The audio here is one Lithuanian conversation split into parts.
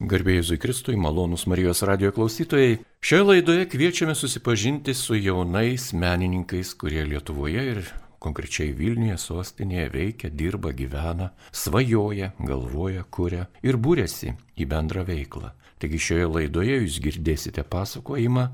Garbėjai Jėzui Kristui, malonus Marijos radio klausytojai. Šioje laidoje kviečiame susipažinti su jaunais menininkais, kurie Lietuvoje ir konkrečiai Vilniuje, sostinėje veikia, dirba, gyvena, svajoja, galvoja, kuria ir būrėsi į bendrą veiklą. Taigi šioje laidoje jūs girdėsite pasakojimą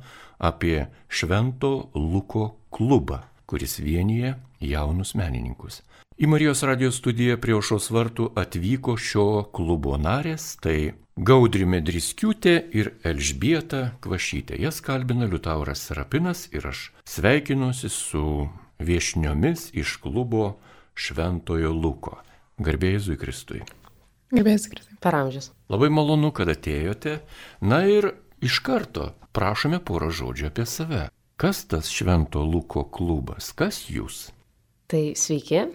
apie Švento Luko klubą, kuris vienyje jaunus menininkus. Į Marijos radio studiją prie aušos vartų atvyko šio klubo narės, tai Gaudri Medriskiūtė ir Elžbieta Kvašytė. Jas kalbina Liutauras Serapinas ir aš sveikinuosi su viešniomis iš klubo Šventojo Luko. Garbėjai Kristui. Garbėjai Kristui. Per amžius. Labai malonu, kad atėjote. Na ir iš karto prašome porą žodžių apie save. Kas tas Švento Luko klubas? Kas jūs? Tai sveiki,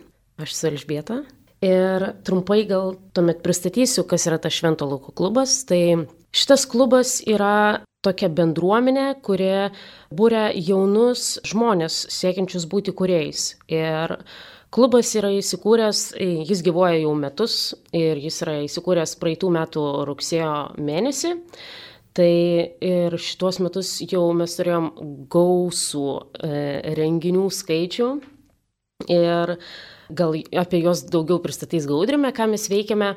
aš esu Elžbieta, Ir trumpai gal tuomet pristatysiu, kas yra tas Švento lauko klubas. Tai šitas klubas yra tokia bendruomenė, kuri būrė jaunus žmonės siekiančius būti kuriejais. Ir klubas yra įsikūręs, jis gyvoja jau metus ir jis yra įsikūręs praeitų metų rugsėjo mėnesį. Tai ir šituos metus jau mes turėjom gausų e, renginių skaičių. Ir gal apie juos daugiau pristatys Gaudrime, ką mes veikiame.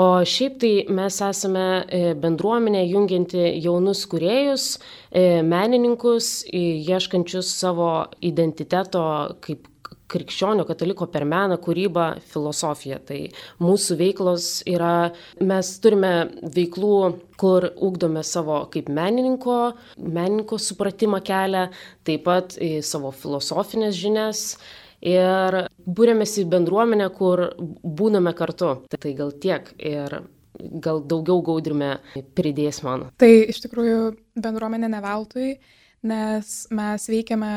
O šiaip tai mes esame e, bendruomenė jungianti jaunus kuriejus, e, menininkus, ieškančius savo identiteto kaip krikščionių kataliko per meną, kūrybą, filosofiją. Tai mūsų veiklos yra, mes turime veiklų, kur ugdome savo kaip menininko, menininko supratimą kelią, taip pat savo filosofinės žinias ir būrėmės į bendruomenę, kur būname kartu. Tai gal tiek ir gal daugiau gaudrime pridės man. Tai iš tikrųjų bendruomenė ne veltui, nes mes veikiame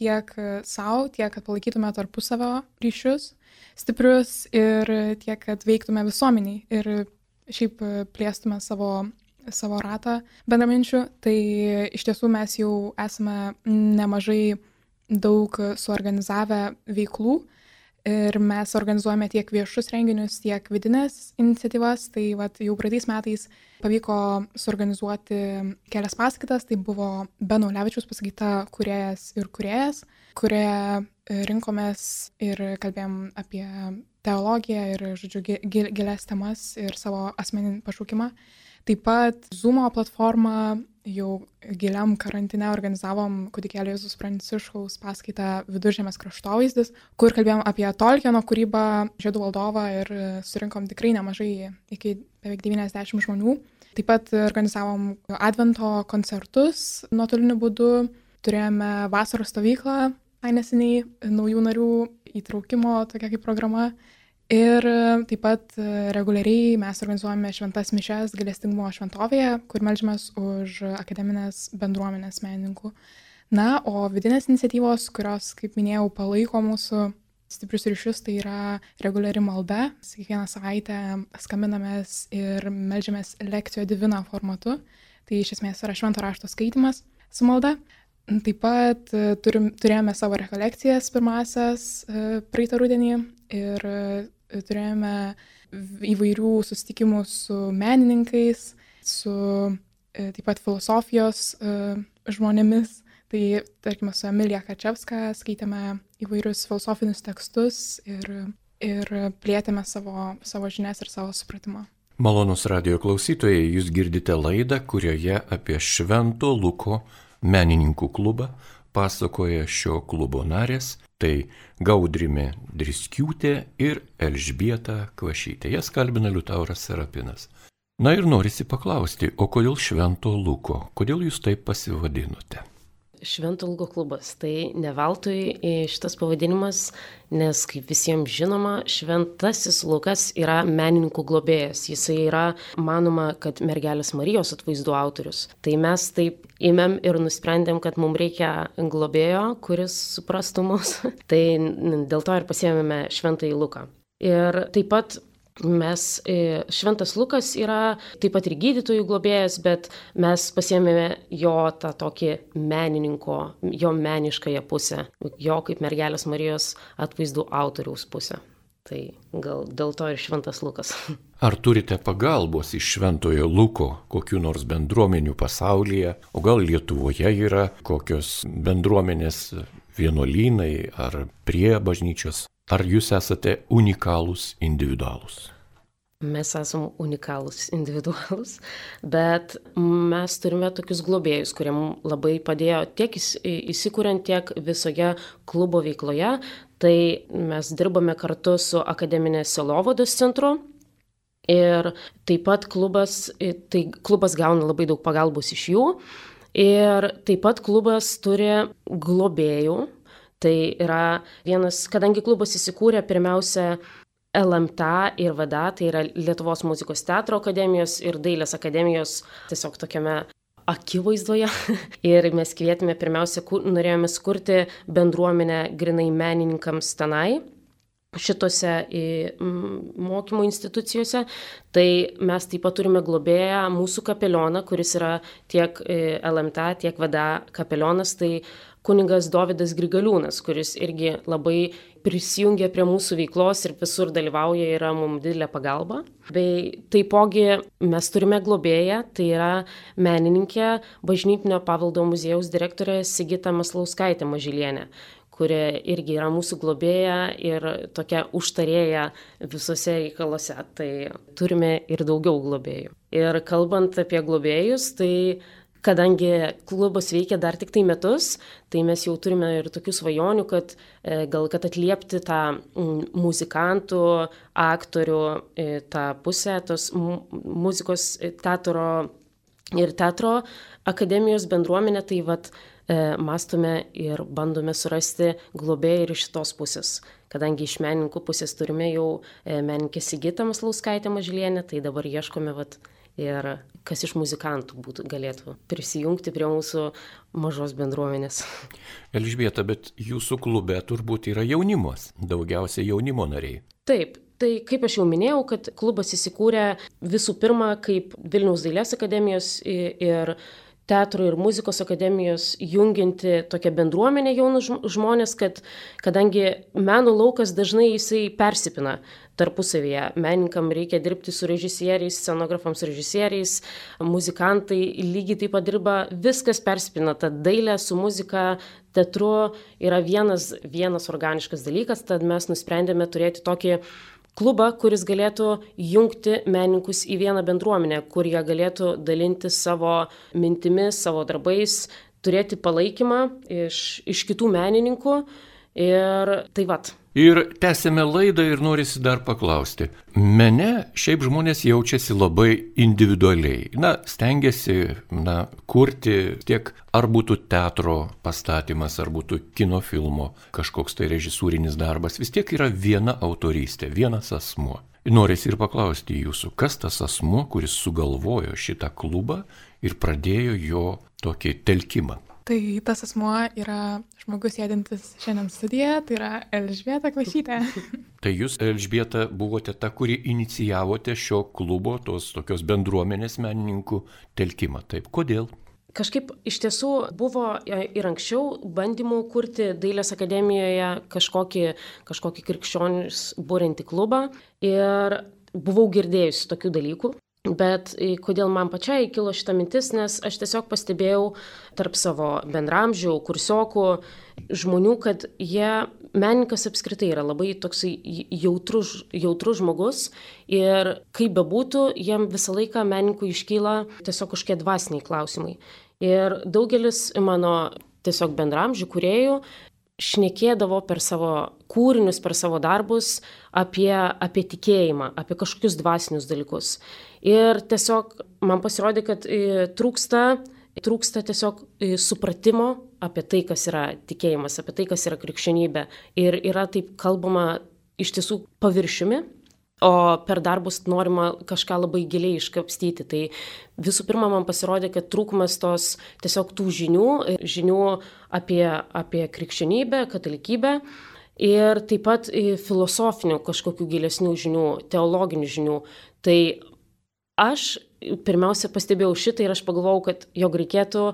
tiek savo, tiek kad palaikytume tarpusavio ryšius stiprius ir tiek, kad veiktume visuomeniai ir šiaip plėstume savo savo ratą bendraminčių, tai iš tiesų mes jau esame nemažai daug suorganizavę veiklų ir mes organizuojame tiek viešus renginius, tiek vidinės iniciatyvas. Tai vat, jau praeitais metais pavyko suorganizuoti kelias paskaitas. Tai buvo Beno Levičius pasakyta kuriejas ir kuriejas, kurioje rinkomės ir kalbėjom apie teologiją ir, žodžiu, gilias temas ir savo asmeninį pašaukimą. Taip pat Zoom platforma jau giliam karantine organizavom kūdikėlio Jėzus Pranciškaus paskaitą Viduržėmės kraštovaizdis, kur kalbėjom apie Tolkieno kūrybą, Žiedų valdovą ir surinkom tikrai nemažai, iki beveik 90 žmonių. Taip pat organizavom Advento koncertus nuotoliniu būdu, turėjome vasaros stovyklą, neseniai naujų narių įtraukimo tokia kaip programa Ir e, taip pat e, reguliariai mes organizuojame šventas mišes galestingumo šventovėje, kur melžiamės už akademinės bendruomenės menininkų. Na, o vidinės iniciatyvos, kurios, kaip minėjau, palaiko mūsų stiprius ryšius, tai yra reguliari malda. Kiekvieną savaitę skambinamės ir melžiamės lekcijo divina formatu. Tai iš esmės yra švento rašto skaitimas su malda. Taip pat e, turim, turėjome savo rekolekcijas pirmasias praeitą rudenį ir turėjome įvairių susitikimų su menininkais, su e, taip pat filosofijos e, žmonėmis. Tai, tarkime, su Emilija Kačevska skaitėme įvairius filosofinius tekstus ir, ir plėtėme savo, savo žinias ir savo supratimą. Malonus radio klausytojai, jūs girdite laidą, kurioje apie Švento Luko menininkų klubą pasakoja šio klubo narės Tai Gaudrimi Driskiūtė ir Elžbieta Kvašytė. Jas kalbina Liutauras Serapinas. Na ir norisi paklausti, o kodėl Švento Luko? Kodėl jūs taip pasivadinote? Švento Luko klubas. Tai ne veltui šitas pavadinimas, nes kaip visiems žinoma, Šventasis Lukas yra menininkų globėjas. Jisai yra manoma, kad mergelės Marijos atvaizdų autorius. Tai mes taip įmėm ir nusprendėm, kad mums reikia globėjo, kuris suprastų mus. tai dėl to ir pasiėmėme Šventąjį Luką. Ir taip pat Mes, e, Šventas Lukas yra taip pat ir gydytojų globėjas, bet mes pasiemėme jo tą tokį menininko, jo meniškąją pusę, jo kaip mergelės Marijos atvaizdų autoriaus pusę. Tai gal dėl to ir šventas Lukas. Ar turite pagalbos iš šventojo Luko kokiu nors bendruomenių pasaulyje, o gal Lietuvoje yra kokios bendruomenės vienuolynai ar prie bažnyčios? Ar jūs esate unikalūs individualūs? Mes esame unikalūs, individualūs, bet mes turime tokius globėjus, kurie mums labai padėjo tiek įsikūrent, tiek visoje klubo veikloje. Tai mes dirbame kartu su akademinė Silovados centru. Ir taip pat klubas, tai klubas gauna labai daug pagalbos iš jų. Ir taip pat klubas turi globėjų. Tai yra vienas, kadangi klubas įsikūrė pirmiausia LMTA ir VADA, tai yra Lietuvos muzikos teatro akademijos ir dailės akademijos tiesiog tokiame akivaizdoje. ir mes kvietėme pirmiausia, kur, norėjome skurti bendruomenę grinai menininkams tenai šitose mokymo institucijose, tai mes taip pat turime globėją mūsų kapelioną, kuris yra tiek LMT, tiek VADA kapelionas, tai kunigas Davidas Grigaliūnas, kuris irgi labai prisijungia prie mūsų veiklos ir visur dalyvauja, yra mums didelė pagalba. Bei taipogi mes turime globėją, tai yra menininkė bažnytinio paveldo muziejaus direktorė Sigita Maslauskaitė Mažylienė kuri irgi yra mūsų globėja ir tokia užtarėja visose reikaluose. Tai turime ir daugiau globėjų. Ir kalbant apie globėjus, tai kadangi klubas veikia dar tik tai metus, tai mes jau turime ir tokių svajonių, kad e, gal kad atliepti tą muzikantų, aktorių, e, tą pusę tos muzikos e, teatro ir teatro akademijos bendruomenė, tai vad mastome ir bandome surasti globėjų ir iš šitos pusės. Kadangi iš menininkų pusės turime jau menininkę Sigitą Maslauskaitę Mažilienę, tai dabar ieškome vat, ir kas iš muzikantų būtų, galėtų prisijungti prie mūsų mažos bendruomenės. Elžbieta, bet jūsų klube turbūt yra jaunimas, daugiausiai jaunimo nariai. Taip, Tai kaip aš jau minėjau, kad klubas įsikūrė visų pirma kaip Vilniaus dailės akademijos ir teatro ir muzikos akademijos jungianti tokia bendruomenė jaunus žmonės, kad kadangi meno laukas dažnai jisai persipina tarpusavyje, menininkam reikia dirbti su režisieriais, scenografams režisieriais, muzikantai lygiai taip pat dirba, viskas persipina, ta dailė su muzika, teatru yra vienas, vienas organiškas dalykas, tad mes nusprendėme turėti tokį klubą, kuris galėtų jungti menininkus į vieną bendruomenę, kur jie galėtų dalinti savo mintimis, savo darbais, turėti palaikymą iš, iš kitų menininkų. Ir tai vad, Ir tęsėme laidą ir norisi dar paklausti. Mene šiaip žmonės jaučiasi labai individualiai. Na, stengiasi, na, kurti tiek ar būtų teatro pastatymas, ar būtų kino filmo kažkoks tai režisūrinis darbas, vis tiek yra viena autorystė, vienas asmuo. Norisi ir paklausti jūsų, kas tas asmuo, kuris sugalvojo šitą klubą ir pradėjo jo tokį telkimą. Tai tas asmuo yra žmogus sėdintis šiandien studijoje, tai yra Elžbieta Klašytė. Tai jūs, Elžbieta, buvote ta, kuri inicijavote šio klubo, tos tokios bendruomenės menininkų telkimą. Taip, kodėl? Kažkaip iš tiesų buvo ir anksčiau bandymų kurti Dailės akademijoje kažkokį, kažkokį krikščionis būrinti klubą ir buvau girdėjusi tokių dalykų. Bet kodėl man pačiai kilo šita mintis, nes aš tiesiog pastebėjau tarp savo bendramžių, kursiokų, žmonių, kad jie, menininkas apskritai yra labai toksai jautrus, jautrus žmogus ir kaip bebūtų, jiem visą laiką menininkų iškyla tiesiog kažkokie dvasiniai klausimai. Ir daugelis mano tiesiog bendramžių kuriejų šnekėdavo per savo kūrinius, per savo darbus apie, apie tikėjimą, apie kažkokius dvasinius dalykus. Ir tiesiog man pasirodė, kad e, trūksta, trūksta tiesiog e, supratimo apie tai, kas yra tikėjimas, apie tai, kas yra krikščionybė. Ir yra taip kalbama iš tiesų paviršiumi, o per darbus norima kažką labai giliai iškapstyti. Tai visų pirma, man pasirodė, kad trūkumas tos tiesiog tų žinių, žinių apie, apie krikščionybę, katalikybę. Ir taip pat filosofinių kažkokių gilesnių žinių, teologinių žinių. Tai aš pirmiausia pastebėjau šitą ir aš pagalvojau, kad jog reikėtų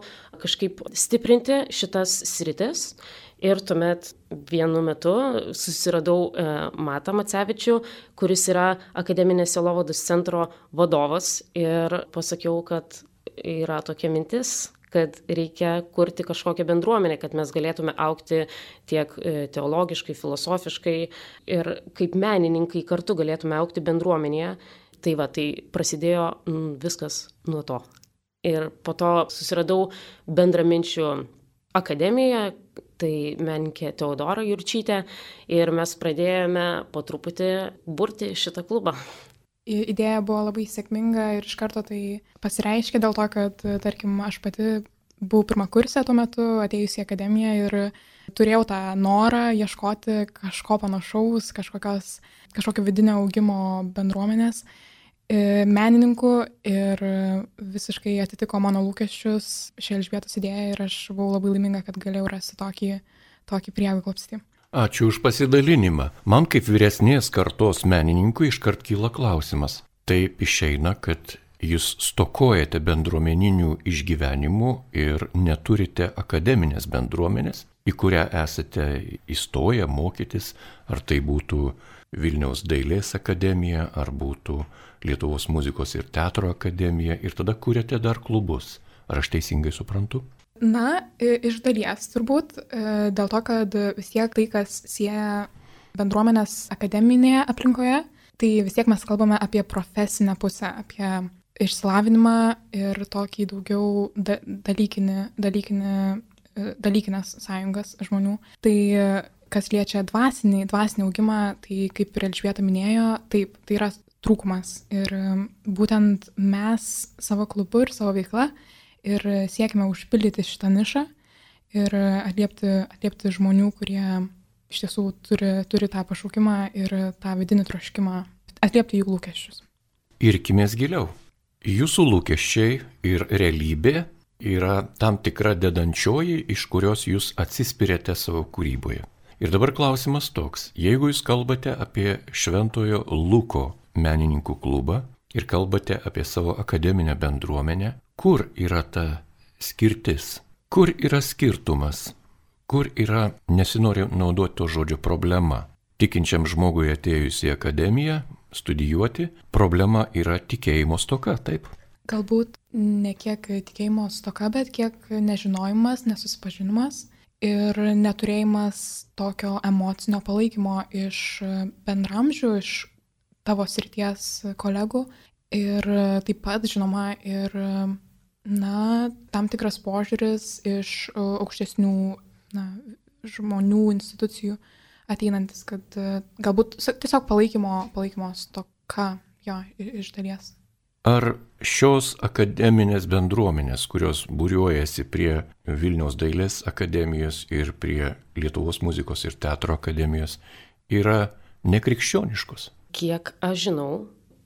kažkaip stiprinti šitas sritis. Ir tuomet vienu metu susiradau e, Matą Macevičių, kuris yra Akademinės Selovados centro vadovas ir pasakiau, kad yra tokia mintis, kad reikia kurti kažkokią bendruomenę, kad mes galėtume aukti tiek e, teologiškai, filosofiškai ir kaip menininkai kartu galėtume aukti bendruomenėje. Tai va, tai prasidėjo mm, viskas nuo to. Ir po to susiradau bendraminčių akademiją, tai menkė Teodora Jurčytė ir mes pradėjome po truputį burti šitą klubą. Idėja buvo labai sėkminga ir iš karto tai pasireiškė dėl to, kad, tarkim, aš pati buvau pirmą kursę tuo metu, atėjusi į akademiją ir turėjau tą norą ieškoti kažko panašaus, kažkokios, kažkokio vidinio augimo bendruomenės. E, menininkų ir visiškai atitiko mano lūkesčius ši Elžbietos idėja ir aš buvau labai laiminga, kad galėjau rasti tokį, tokį prieglobstį. Ačiū už pasidalinimą. Man kaip vyresnės kartos menininkui iškart kyla klausimas. Taip išeina, kad jūs stokojate bendruomeninių išgyvenimų ir neturite akademinės bendruomenės, į kurią esate įstoję mokytis, ar tai būtų Vilniaus dailės akademija, ar būtų Lietuvos muzikos ir teatro akademija ir tada kūrėte dar klubus. Ar aš teisingai suprantu? Na, iš dalies turbūt, e, dėl to, kad vis tiek tai, kas sieja bendruomenės akademinėje aplinkoje, tai vis tiek mes kalbame apie profesinę pusę, apie išsilavinimą ir tokį daugiau da dalykinį, dalykinį, e, dalykinės sąjungas žmonių. Tai kas liečia dvasinį, dvasinį augimą, tai kaip ir Elžbieta minėjo, taip, tai yra trūkumas. Ir būtent mes savo klubu ir savo veikla ir siekime užpildyti šitą nišą ir atliepti, atliepti žmonių, kurie iš tiesų turi, turi tą pašaukimą ir tą vidinį troškimą, atliepti jų lūkesčius. Irkimės giliau. Jūsų lūkesčiai ir realybė yra tam tikra dedančioji, iš kurios jūs atsispirėte savo kūryboje. Ir dabar klausimas toks, jeigu jūs kalbate apie Šventojo Luko menininkų klubą ir kalbate apie savo akademinę bendruomenę, kur yra ta skirtis, kur yra skirtumas, kur yra, nesinori naudoti to žodžio problema. Tikinčiam žmogui atėjus į akademiją, studijuoti, problema yra tikėjimo stoka, taip? Galbūt ne kiek tikėjimo stoka, bet kiek nežinojimas, nesusipažinimas ir neturėjimas tokio emocinio palaikymo iš bendramžių, iš tavo srities kolegų ir taip pat, žinoma, ir na, tam tikras požiūris iš aukštesnių na, žmonių, institucijų ateinantis, kad galbūt tiesiog palaikymo, palaikymo stoka jo iš dalies. Ar šios akademinės bendruomenės, kurios būriuojasi prie Vilniaus dailės akademijos ir prie Lietuvos muzikos ir teatro akademijos, yra nekrikščioniškos? Kiek aš žinau,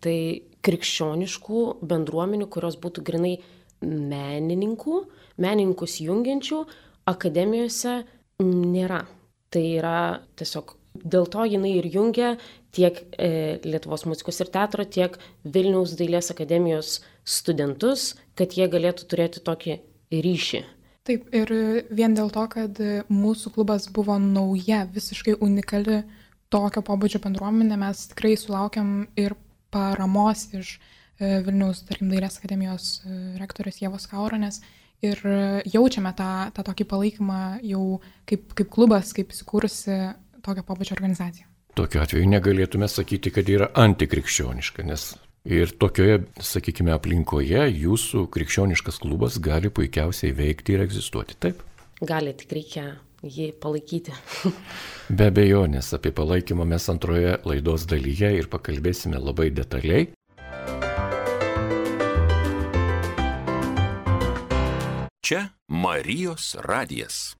tai krikščioniškų bendruomenių, kurios būtų grinai menininkų, menininkus jungiančių, akademijose nėra. Tai yra tiesiog dėl to jinai ir jungia tiek e, Lietuvos muzikos ir teatro, tiek Vilniaus dailės akademijos studentus, kad jie galėtų turėti tokį ryšį. Taip, ir vien dėl to, kad mūsų klubas buvo nauja, visiškai unikali tokio pobūdžio bendruomenė mes tikrai sulaukiam ir paramos iš e, Vilniaus, tarkim, Dailės akademijos e, rektorės Jėvos Kauronės ir e, jaučiame tą, tą tokį palaikymą jau kaip, kaip klubas, kaip įsikūrusi tokio pobūdžio organizacija. Tokiu atveju negalėtume sakyti, kad yra antikrikščioniška, nes ir tokioje, sakykime, aplinkoje jūsų krikščioniškas klubas gali puikiausiai veikti ir egzistuoti. Taip? Gali, tik reikia jį palaikyti. Be abejonės apie palaikymą mes antroje laidos dalyje ir pakalbėsime labai detaliai. Čia Marijos radijas.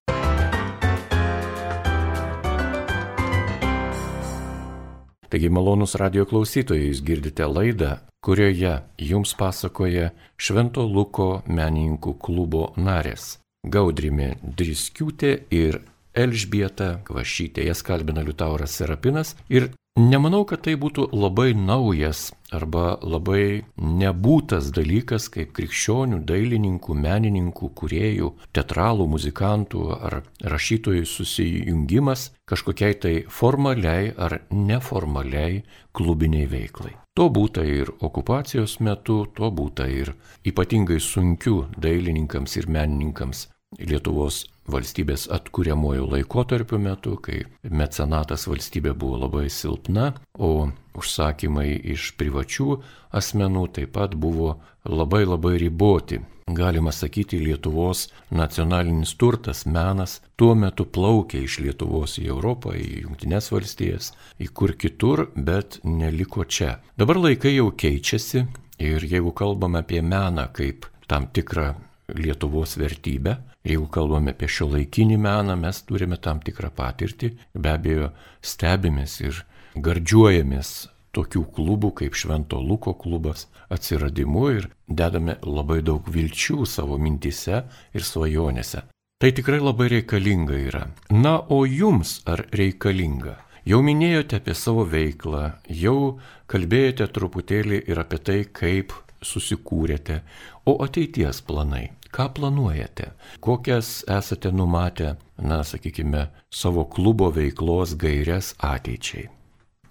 Taigi malonus radio klausytojai, jūs girdite laidą, kurioje jums pasakoja Švento Luko menininkų klubo narės Gaudrimė Driskiūtė ir Elžbieta Kvašytė. Jas kalbina Liutauras Serapinas ir Nemanau, kad tai būtų labai naujas arba labai nebūtas dalykas, kaip krikščionių, dailininkų, menininkų, kuriejų, teatralų, muzikantų ar rašytojų susijungimas kažkokiai tai formaliai ar neformaliai klubiniai veiklai. To būta ir okupacijos metu, to būta ir ypatingai sunkių dailininkams ir menininkams Lietuvos valstybės atkuriamojų laikotarpių metu, kai mecenatas valstybė buvo labai silpna, o užsakymai iš privačių asmenų taip pat buvo labai labai riboti. Galima sakyti, Lietuvos nacionalinis turtas, menas tuo metu plaukė iš Lietuvos į Europą, į Junktinės valstijas, į kur kitur, bet neliko čia. Dabar laikai jau keičiasi ir jeigu kalbame apie meną kaip tam tikrą Lietuvos vertybę, Jeigu kalbame apie šio laikinį meną, mes turime tam tikrą patirtį, be abejo stebimės ir gardžiuojamės tokių klubų kaip Švento Luko klubas atsiradimu ir dedame labai daug vilčių savo mintise ir svajonėse. Tai tikrai labai reikalinga yra. Na, o jums ar reikalinga? Jau minėjote apie savo veiklą, jau kalbėjote truputėlį ir apie tai, kaip susikūrėte, o ateities planai. Ką planuojate? Kokias esate numatę, na, sakykime, savo klubo veiklos gairias ateičiai?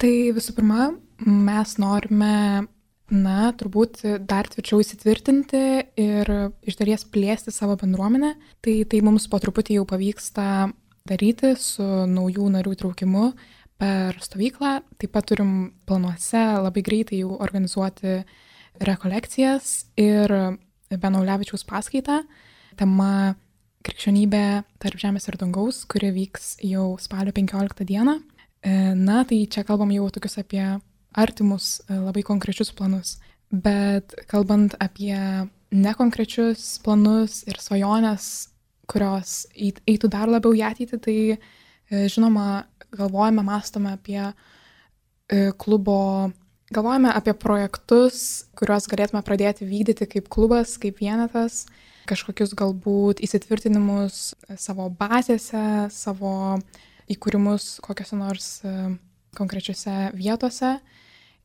Tai visų pirma, mes norime, na, turbūt dar tvirčiau įsitvirtinti ir iš dalies plėsti savo bendruomenę. Tai, tai mums po truputį jau pavyksta daryti su naujų narių traukimu per stovyklą. Taip pat turim planuose labai greitai jau organizuoti rekolekcijas ir Benaulevičiaus paskaitą, tema Krikščionybė tarp žemės ir dangaus, kuri vyks jau spalio 15 dieną. E, na, tai čia kalbam jau tokius apie artimus, e, labai konkrečius planus. Bet kalbant apie nekonkrečius planus ir svajonės, kurios eitų dar labiau į ateitį, tai e, žinoma, galvojame, mastome apie klubo Galvojame apie projektus, kuriuos galėtume pradėti vykdyti kaip klubas, kaip vienetas, kažkokius galbūt įsitvirtinimus savo bazėse, savo įkūrimus kokiuose nors e, konkrečiose vietose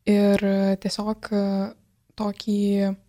ir tiesiog e, tokį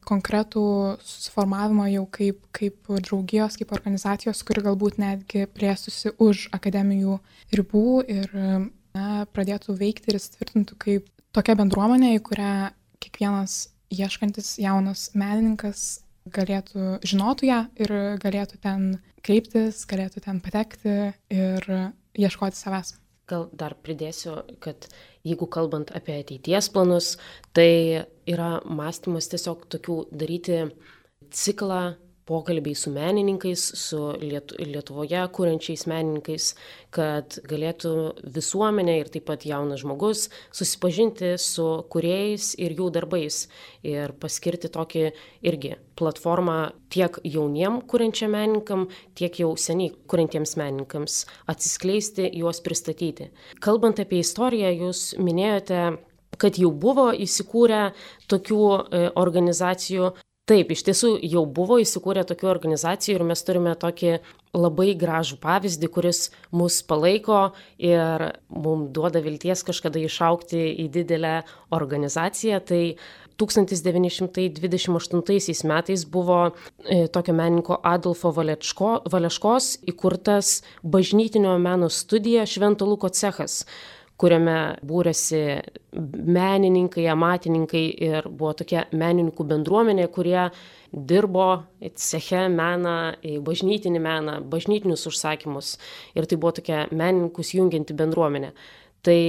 konkretų susiformavimą jau kaip, kaip draugijos, kaip organizacijos, kuri galbūt netgi plėstusi už akademijų ribų ir na, pradėtų veikti ir įsitvirtintų kaip tokia bendruomenė, į kurią kiekvienas ieškantis jaunas menininkas galėtų žinotų ją ir galėtų ten kreiptis, galėtų ten patekti ir ieškoti savęs. Gal dar pridėsiu, kad jeigu kalbant apie ateities planus, tai yra mąstymas tiesiog tokių daryti ciklą pokalbiai su menininkais, su Lietuvoje kūrenčiais menininkais, kad galėtų visuomenė ir taip pat jaunas žmogus susipažinti su kuriejais ir jų darbais ir paskirti tokį irgi platformą tiek jauniem kūrenčiam menininkam, tiek jau seniai kūrentiems menininkams atsiskleisti, juos pristatyti. Kalbant apie istoriją, jūs minėjote kad jau buvo įsikūrę tokių e, organizacijų, Taip, iš tiesų jau buvo įsikūrę tokių organizacijų ir mes turime tokį labai gražų pavyzdį, kuris mus palaiko ir mums duoda vilties kažkada išaukti į didelę organizaciją. Tai 1928 metais buvo e, tokio menininko Adolfo Valeško, Valeškos įkurtas bažnytinio meno studija Švento Luko cechas kuriame būrėsi menininkai, amatininkai ir buvo tokia menininkų bendruomenė, kurie dirbo ceche meną, bažnytinį meną, bažnytinius užsakymus. Ir tai buvo tokia menininkus jungianti bendruomenė. Tai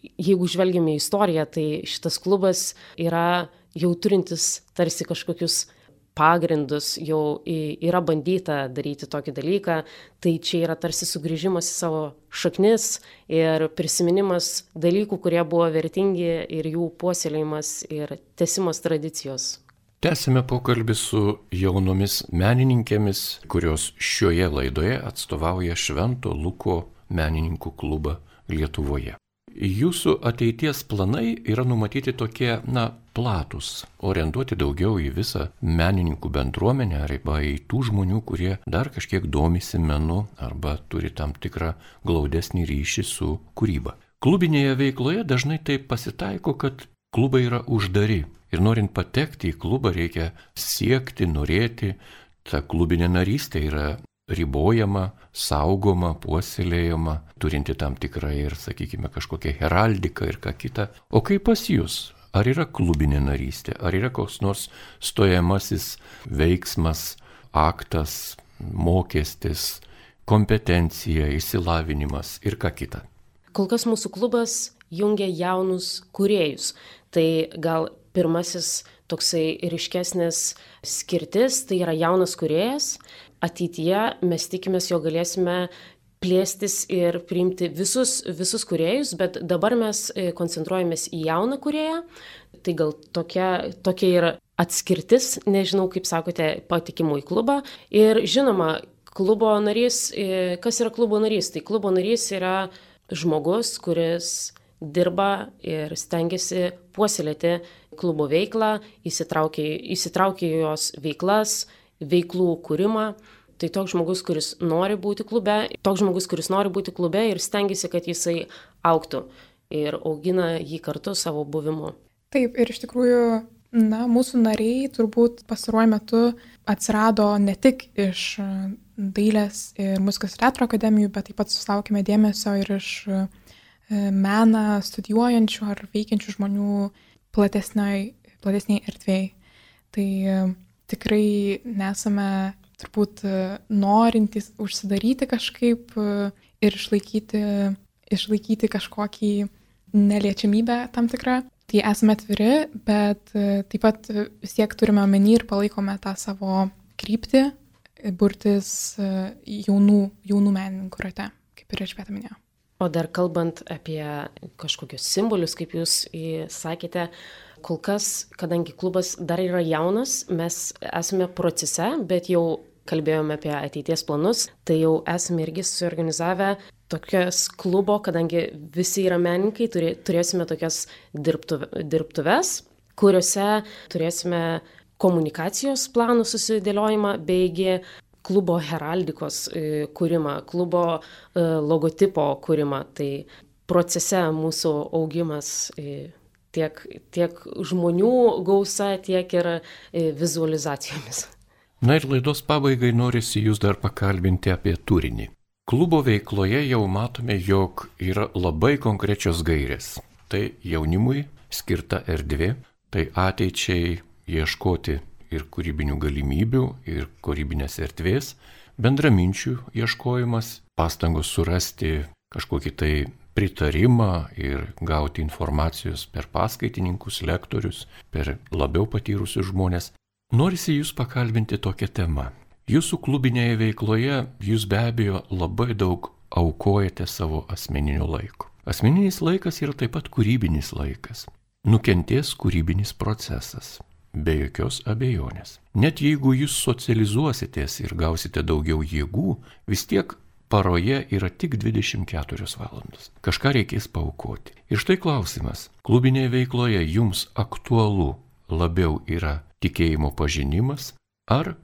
jeigu žvelgiame į istoriją, tai šitas klubas yra jau turintis tarsi kažkokius pagrindus, jau yra bandyta daryti tokį dalyką, tai čia yra tarsi sugrįžimas į savo šaknis ir prisiminimas dalykų, kurie buvo vertingi ir jų puoselėjimas ir tesimas tradicijos. Tęsime pokalbį su jaunomis menininkėmis, kurios šioje laidoje atstovauja Švento Luko menininkų klubą Lietuvoje. Jūsų ateities planai yra numatyti tokie, na, platus, orientuoti daugiau į visą menininkų bendruomenę arba į tų žmonių, kurie dar kažkiek domisi menu arba turi tam tikrą glaudesnį ryšį su kūryba. Klubinėje veikloje dažnai taip pasitaiko, kad klubai yra uždari. Ir norint patekti į klubą reikia siekti, norėti. Ta klubinė narystė yra ribojama, saugoma, puoselėjama, turinti tam tikrą ir, sakykime, kažkokią heraldiką ir ką kitą. O kaip pas jūs? Ar yra klubinė narystė, ar yra koks nors stojamasis veiksmas, aktas, mokestis, kompetencija, išsilavinimas ir ką kita? Kol kas mūsų klubas jungia jaunus kuriejus. Tai gal pirmasis toksai ryškesnis skirtis, tai yra jaunas kuriejas. Ateityje mes tikimės, jo galėsime plėstis ir priimti visus, visus kuriejus, bet dabar mes e, koncentruojamės į jauną kurieją. Tai gal tokia, tokia yra atskirtis, nežinau, kaip sakote, patikimų į klubą. Ir žinoma, klubo narys, e, kas yra klubo narys? Tai klubo narys yra žmogus, kuris dirba ir stengiasi puoselėti klubo veiklą, įsitraukia, į jos veiklas, veiklų kūrimą. Tai toks žmogus, kuris nori būti klube, toks žmogus, kuris nori būti klube ir stengiasi, kad jisai auktų ir augina jį kartu savo buvimu. Taip, ir iš tikrųjų, na, mūsų nariai turbūt pastaruoju metu atsirado ne tik iš dailės ir muzikos teatro akademijų, bet taip pat susilaukime dėmesio ir iš meną studijuojančių ar veikiančių žmonių platesniai erdvėjai. Tai e, tikrai nesame turbūt e, norintys užsidaryti kažkaip e, ir išlaikyti, išlaikyti kažkokį neliečiamybę tam tikrą. Tai esame atviri, bet taip pat vis tiek turime omeny ir palaikome tą savo kryptį, burtis jaunų, jaunų menininkų rate, kaip ir Elžbieta minėjo. O dar kalbant apie kažkokius simbolius, kaip jūs sakėte, kol kas, kadangi klubas dar yra jaunas, mes esame procese, bet jau kalbėjome apie ateities planus, tai jau esame irgi suorganizavę tokias klubo, kadangi visi yra menininkai, turėsime tokias dirbtuves, kuriuose turėsime komunikacijos planų susidėliojimą, beigi klubo heraldikos e, kūrimą, klubo e, logotipo kūrimą. Tai procese mūsų augimas e, tiek, tiek žmonių gausa, tiek ir vizualizacijomis. Na ir laidos pabaigai norisi jūs dar pakalbinti apie turinį. Klubo veikloje jau matome, jog yra labai konkrečios gairės. Tai jaunimui skirta erdvė, tai ateičiai ieškoti ir kūrybinių galimybių, ir kūrybinės erdvės, bendraminčių ieškojimas, pastangos surasti kažkokį tai pritarimą ir gauti informacijos per paskaitininkus, lektorius, per labiau patyrusius žmonės. Norisi jūs pakalbinti tokią temą. Jūsų klubinėje veikloje jūs be abejo labai daug aukojate savo asmeniniu laiku. Asmeninis laikas yra taip pat kūrybinis laikas. Nukentės kūrybinis procesas. Be jokios abejonės. Net jeigu jūs socializuositės ir gausite daugiau jėgų, vis tiek paroje yra tik 24 valandos. Kažką reikės paukoti. Ir štai klausimas. Klubinėje veikloje jums aktualu labiau yra tikėjimo pažinimas ar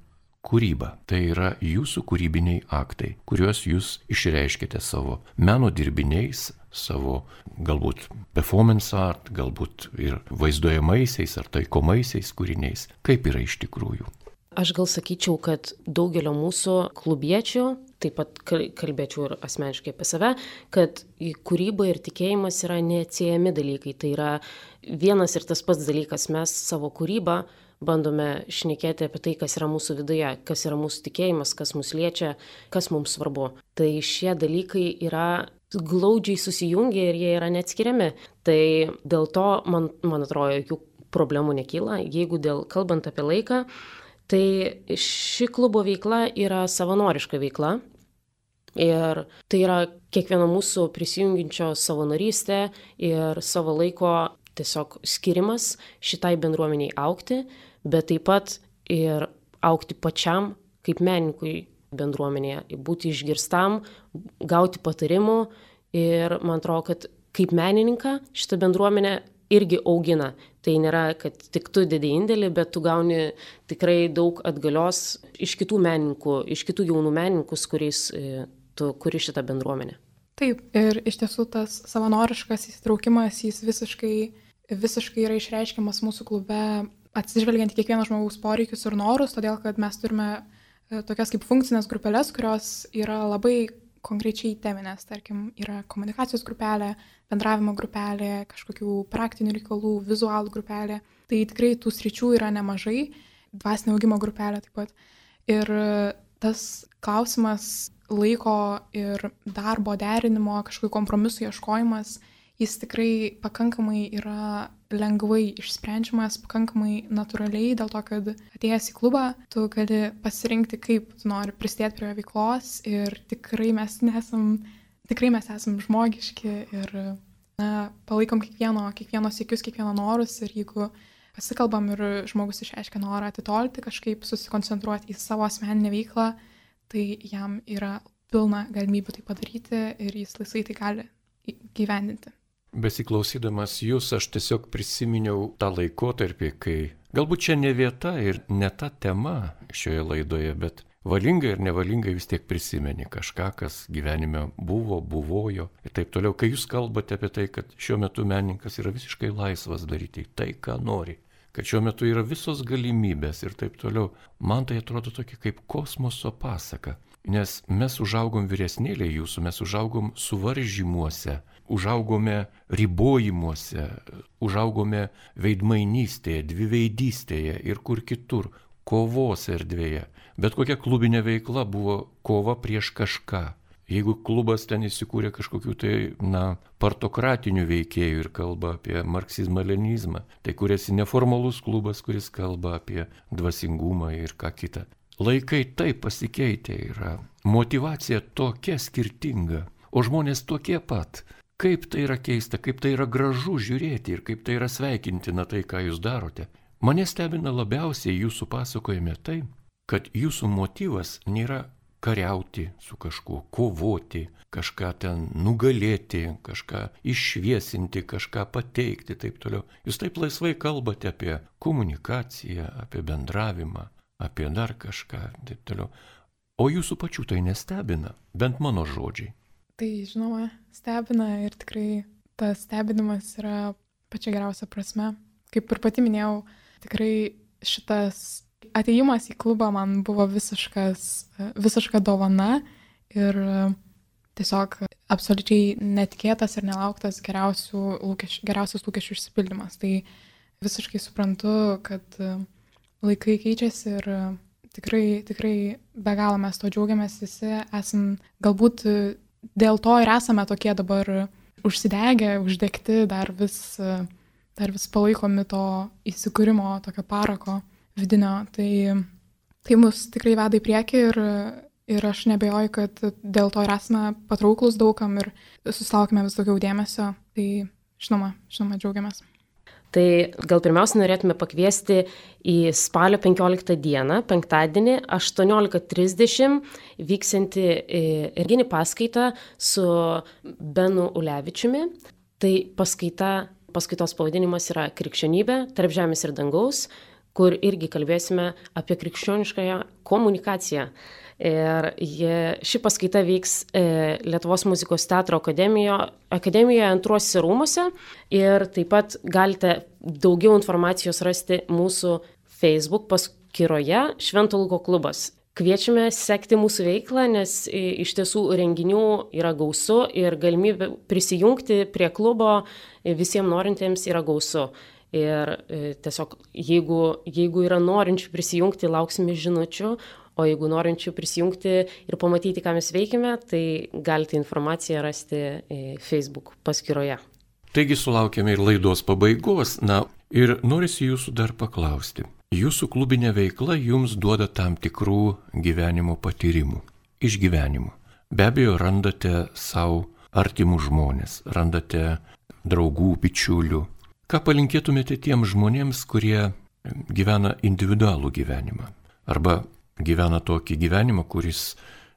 kūryba. Tai yra jūsų kūrybiniai aktai, kuriuos jūs išreiškite savo meno dirbiniais, savo galbūt performance art, galbūt ir vaizduojamaisiais ar taikomaisiais kūriniais. Kaip yra iš tikrųjų? Aš gal sakyčiau, kad daugelio mūsų klubiečių, taip pat kalbėčiau ir asmeniškai apie save, kad kūryba ir tikėjimas yra neatsiejami dalykai. Tai yra vienas ir tas pats dalykas. Mes savo kūrybą bandome šnekėti apie tai, kas yra mūsų viduje, kas yra mūsų tikėjimas, kas mus liečia, kas mums svarbu. Tai šie dalykai yra glaudžiai susijungia ir jie yra neatskiriami. Tai dėl to, man, man atrodo, jokių problemų nekyla. Jeigu dėl kalbant apie laiką, tai ši klubo veikla yra savanoriška veikla. Ir tai yra kiekvieno mūsų prisijungiančio savanorystė ir savo laiko tiesiog skirimas šitai bendruomeniai aukti, bet taip pat ir aukti pačiam kaip menininkui bendruomenėje, būti išgirstam, gauti patarimų ir man atrodo, kad kaip menininką šitą bendruomenę irgi augina. Tai nėra, kad tik tu didį indėlį, bet tu gauni tikrai daug atgalios iš kitų menininkų, iš kitų jaunų menininkų, kuriais e, tu kuri šitą bendruomenę. Taip, ir iš tiesų tas savanoriškas įsitraukimas, jis visiškai, visiškai yra išreiškiamas mūsų klube, atsižvelgiant į kiekvieno žmogaus poreikius ir norus, todėl kad mes turime e, tokias kaip funkcinės grupelės, kurios yra labai konkrečiai teminės, tarkim, yra komunikacijos grupelė, bendravimo grupelė, kažkokių praktinių reikalų, vizualų grupelė. Tai tikrai tų sričių yra nemažai, dvasinio augimo grupelė taip pat. Ir tas klausimas laiko ir darbo derinimo, kažkokių kompromisų ieškojimas, jis tikrai pakankamai yra lengvai išsprendžiamas, pakankamai natūraliai, dėl to, kad atėjęs į klubą, tu gali pasirinkti, kaip tu nori prisidėti prie veiklos ir tikrai mes nesam, tikrai mes esam žmogiški ir na, palaikom kiekvieno, kiekvieno sėkius, kiekvieno norus ir jeigu pasikalbam ir žmogus išreiškia norą atitolti, kažkaip susikoncentruoti į savo asmeninę veiklą, tai jam yra pilna galimybių tai padaryti ir jis laisvai tai gali gyvendinti. Besiklausydamas jūs, aš tiesiog prisiminiau tą laikotarpį, kai galbūt čia ne vieta ir ne ta tema šioje laidoje, bet valingai ir nevalingai vis tiek prisimeni kažką, kas gyvenime buvo, buvojo ir taip toliau. Kai jūs kalbate apie tai, kad šiuo metu menininkas yra visiškai laisvas daryti tai, ką nori, kad šiuo metu yra visos galimybės ir taip toliau, man tai atrodo tokia kaip kosmoso pasaka. Nes mes užaugom vyresnėlė jūsų, mes užaugom suvaržymuose, užaugome ribojimuose, užaugome veidmainystėje, dviveidystėje ir kur kitur, kovos erdvėje. Bet kokia klubinė veikla buvo kova prieš kažką. Jeigu klubas ten įsikūrė kažkokių tai, na, partokratinių veikėjų ir kalba apie marksizmą-lenizmą, tai kuriasi neformalus klubas, kuris kalba apie dvasingumą ir ką kitą. Laikai taip pasikeitė yra, motivacija tokia skirtinga, o žmonės tokie pat. Kaip tai yra keista, kaip tai yra gražu žiūrėti ir kaip tai yra sveikintina tai, ką jūs darote. Mane stebina labiausiai jūsų pasakojime tai, kad jūsų motyvas nėra kariauti su kažkuo, kovoti, kažką ten nugalėti, kažką išviesinti, kažką pateikti, taip toliau. Jūs taip laisvai kalbate apie komunikaciją, apie bendravimą, apie dar kažką, taip toliau. O jūsų pačių tai nestebina, bent mano žodžiai. Tai žinoma, stebina ir tikrai tas stebinimas yra pačia geriausia prasme. Kaip ir pati minėjau, tikrai šitas ateimas į klubą man buvo visiškas, visiška dovana ir tiesiog absoliučiai netikėtas ir nelauktas lūkesčių, geriausias lūkesčių išsipildymas. Tai visiškai suprantu, kad laikai keičiasi ir tikrai, tikrai be galo mes to džiaugiamės visi, esam galbūt dėl to ir esame tokie dabar užsidegę, uždegti, dar vis, dar vis palaikomi to įsikūrimo, tokio parako vidinio. Tai, tai mus tikrai veda į priekį ir, ir aš nebejoju, kad dėl to ir esame patrauklus daugam ir susilaukime vis daugiau dėmesio. Tai žinoma, žinoma, džiaugiamės. Tai gal pirmiausia norėtume pakviesti į spalio 15 dieną, penktadienį, 18.30 vyksianti erginį paskaitą su Benu Ulevičiumi. Tai paskaita, paskaitos pavadinimas yra Krikščionybė tarp žemės ir dangaus, kur irgi kalbėsime apie krikščioniškąją komunikaciją. Ir jie, ši paskaita vyks e, Lietuvos muzikos teatro akademijoje, akademijoje antruosiuose rūmose ir taip pat galite daugiau informacijos rasti mūsų Facebook paskyroje Švento Luko klubas. Kviečiame sekti mūsų veiklą, nes iš tiesų renginių yra gausu ir galimybė prisijungti prie klubo visiems norintiems yra gausu. Ir e, tiesiog, jeigu, jeigu yra norinčių prisijungti, lauksime žinučių, O jeigu norinčių prisijungti ir pamatyti, ką mes veikime, tai galite informaciją rasti e, Facebook paskyroje. Taigi sulaukėme ir laidos pabaigos. Na ir norisi jūsų dar paklausti. Jūsų klubinė veikla jums duoda tam tikrų gyvenimo patyrimų, išgyvenimų. Be abejo, randate savo artimų žmonės, randate draugų, bičiulių. Ką palinkėtumėte tiems žmonėms, kurie gyvena individualų gyvenimą? Arba gyvena tokį gyvenimą, kuris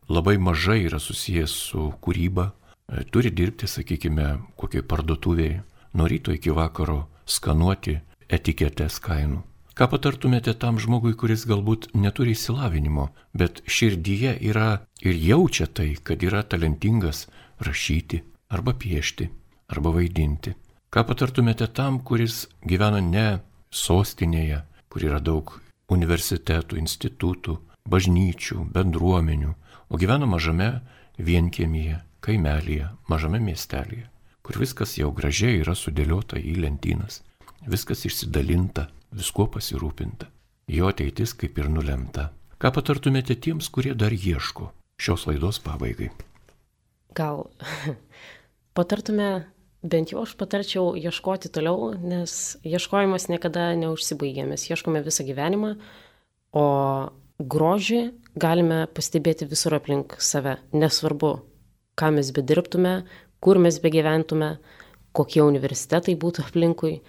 labai mažai yra susijęs su kūryba, e, turi dirbti, sakykime, kokiai parduotuvėje, nuo ryto iki vakaro skanuoti etiketės kainų. Ką patartumėte tam žmogui, kuris galbūt neturi įsilavinimo, bet širdyje yra ir jaučia tai, kad yra talentingas, rašyti, arba piešti, arba vaidinti. Ką patartumėte tam, kuris gyvena ne sostinėje, kur yra daug universitetų, institutų, bažnyčių, bendruomenių, o gyvena mažame vienkiemyje, kaimelėje, mažame miestelėje, kur viskas jau gražiai yra sudėliota į lentynas, viskas išsidalinta, viskuo pasirūpinta, jo ateitis kaip ir nulemta. Ką patartumėte tiems, kurie dar ieško šios laidos pabaigai? Gal patartume, bent jau aš patarčiau ieškoti toliau, nes ieškojimas niekada neužsibaigia, mes ieškome visą gyvenimą, o grožį galime pastebėti visur aplink save, nesvarbu, ką mes bedirbtume, kur mes begyventume, kokie universitetai būtų aplinkui.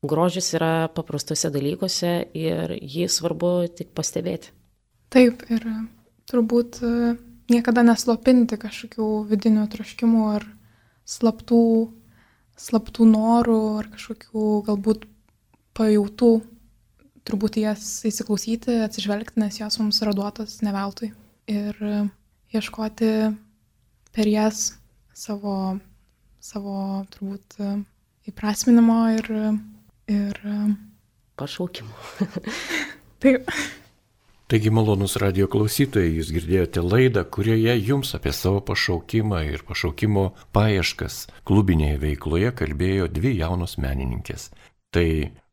Grožis yra paprastose dalykuose ir jį svarbu tik pastebėti. Taip, ir turbūt e, niekada neslopinti kažkokių vidinių troškimų ar slaptų, slaptų norų ar kažkokių galbūt pajautų, turbūt jas įsiklausyti, atsižvelgti, nes jos mums yra duotos ne veltui. Ir e, ieškoti per jas savo, savo turbūt e, įprasminimo ir, ir pašaukimo. Taip. Taigi malonus radio klausytojai, jūs girdėjote laidą, kurioje jums apie savo pašaukimą ir pašaukimo paieškas klubinėje veikloje kalbėjo dvi jaunos menininkės. Tai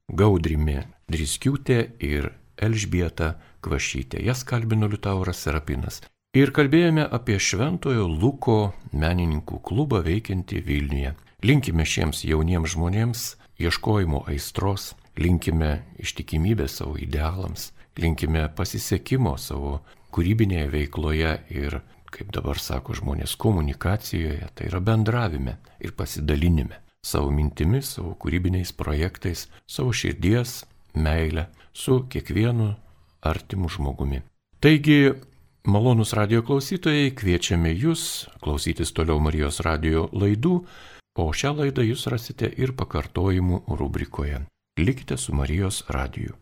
Gaudrimi Driskiūtė ir Elžbieta Kvašytė. Jas kalbino Liutauras Serapinas. Ir kalbėjome apie Šventojo Luko menininkų klubą veikiantį Vilniuje. Linkime šiems jauniems žmonėms ieškojimo aistros, linkime ištikimybės savo idealams linkime pasisekimo savo kūrybinėje veikloje ir, kaip dabar sako žmonės, komunikacijoje, tai yra bendravime ir pasidalinime savo mintimis, savo kūrybiniais projektais, savo širdies meilę su kiekvienu artimu žmogumi. Taigi, malonus radio klausytojai, kviečiame jūs klausytis toliau Marijos radio laidų, o šią laidą jūs rasite ir pakartojimų rubrikoje. Likite su Marijos radiju.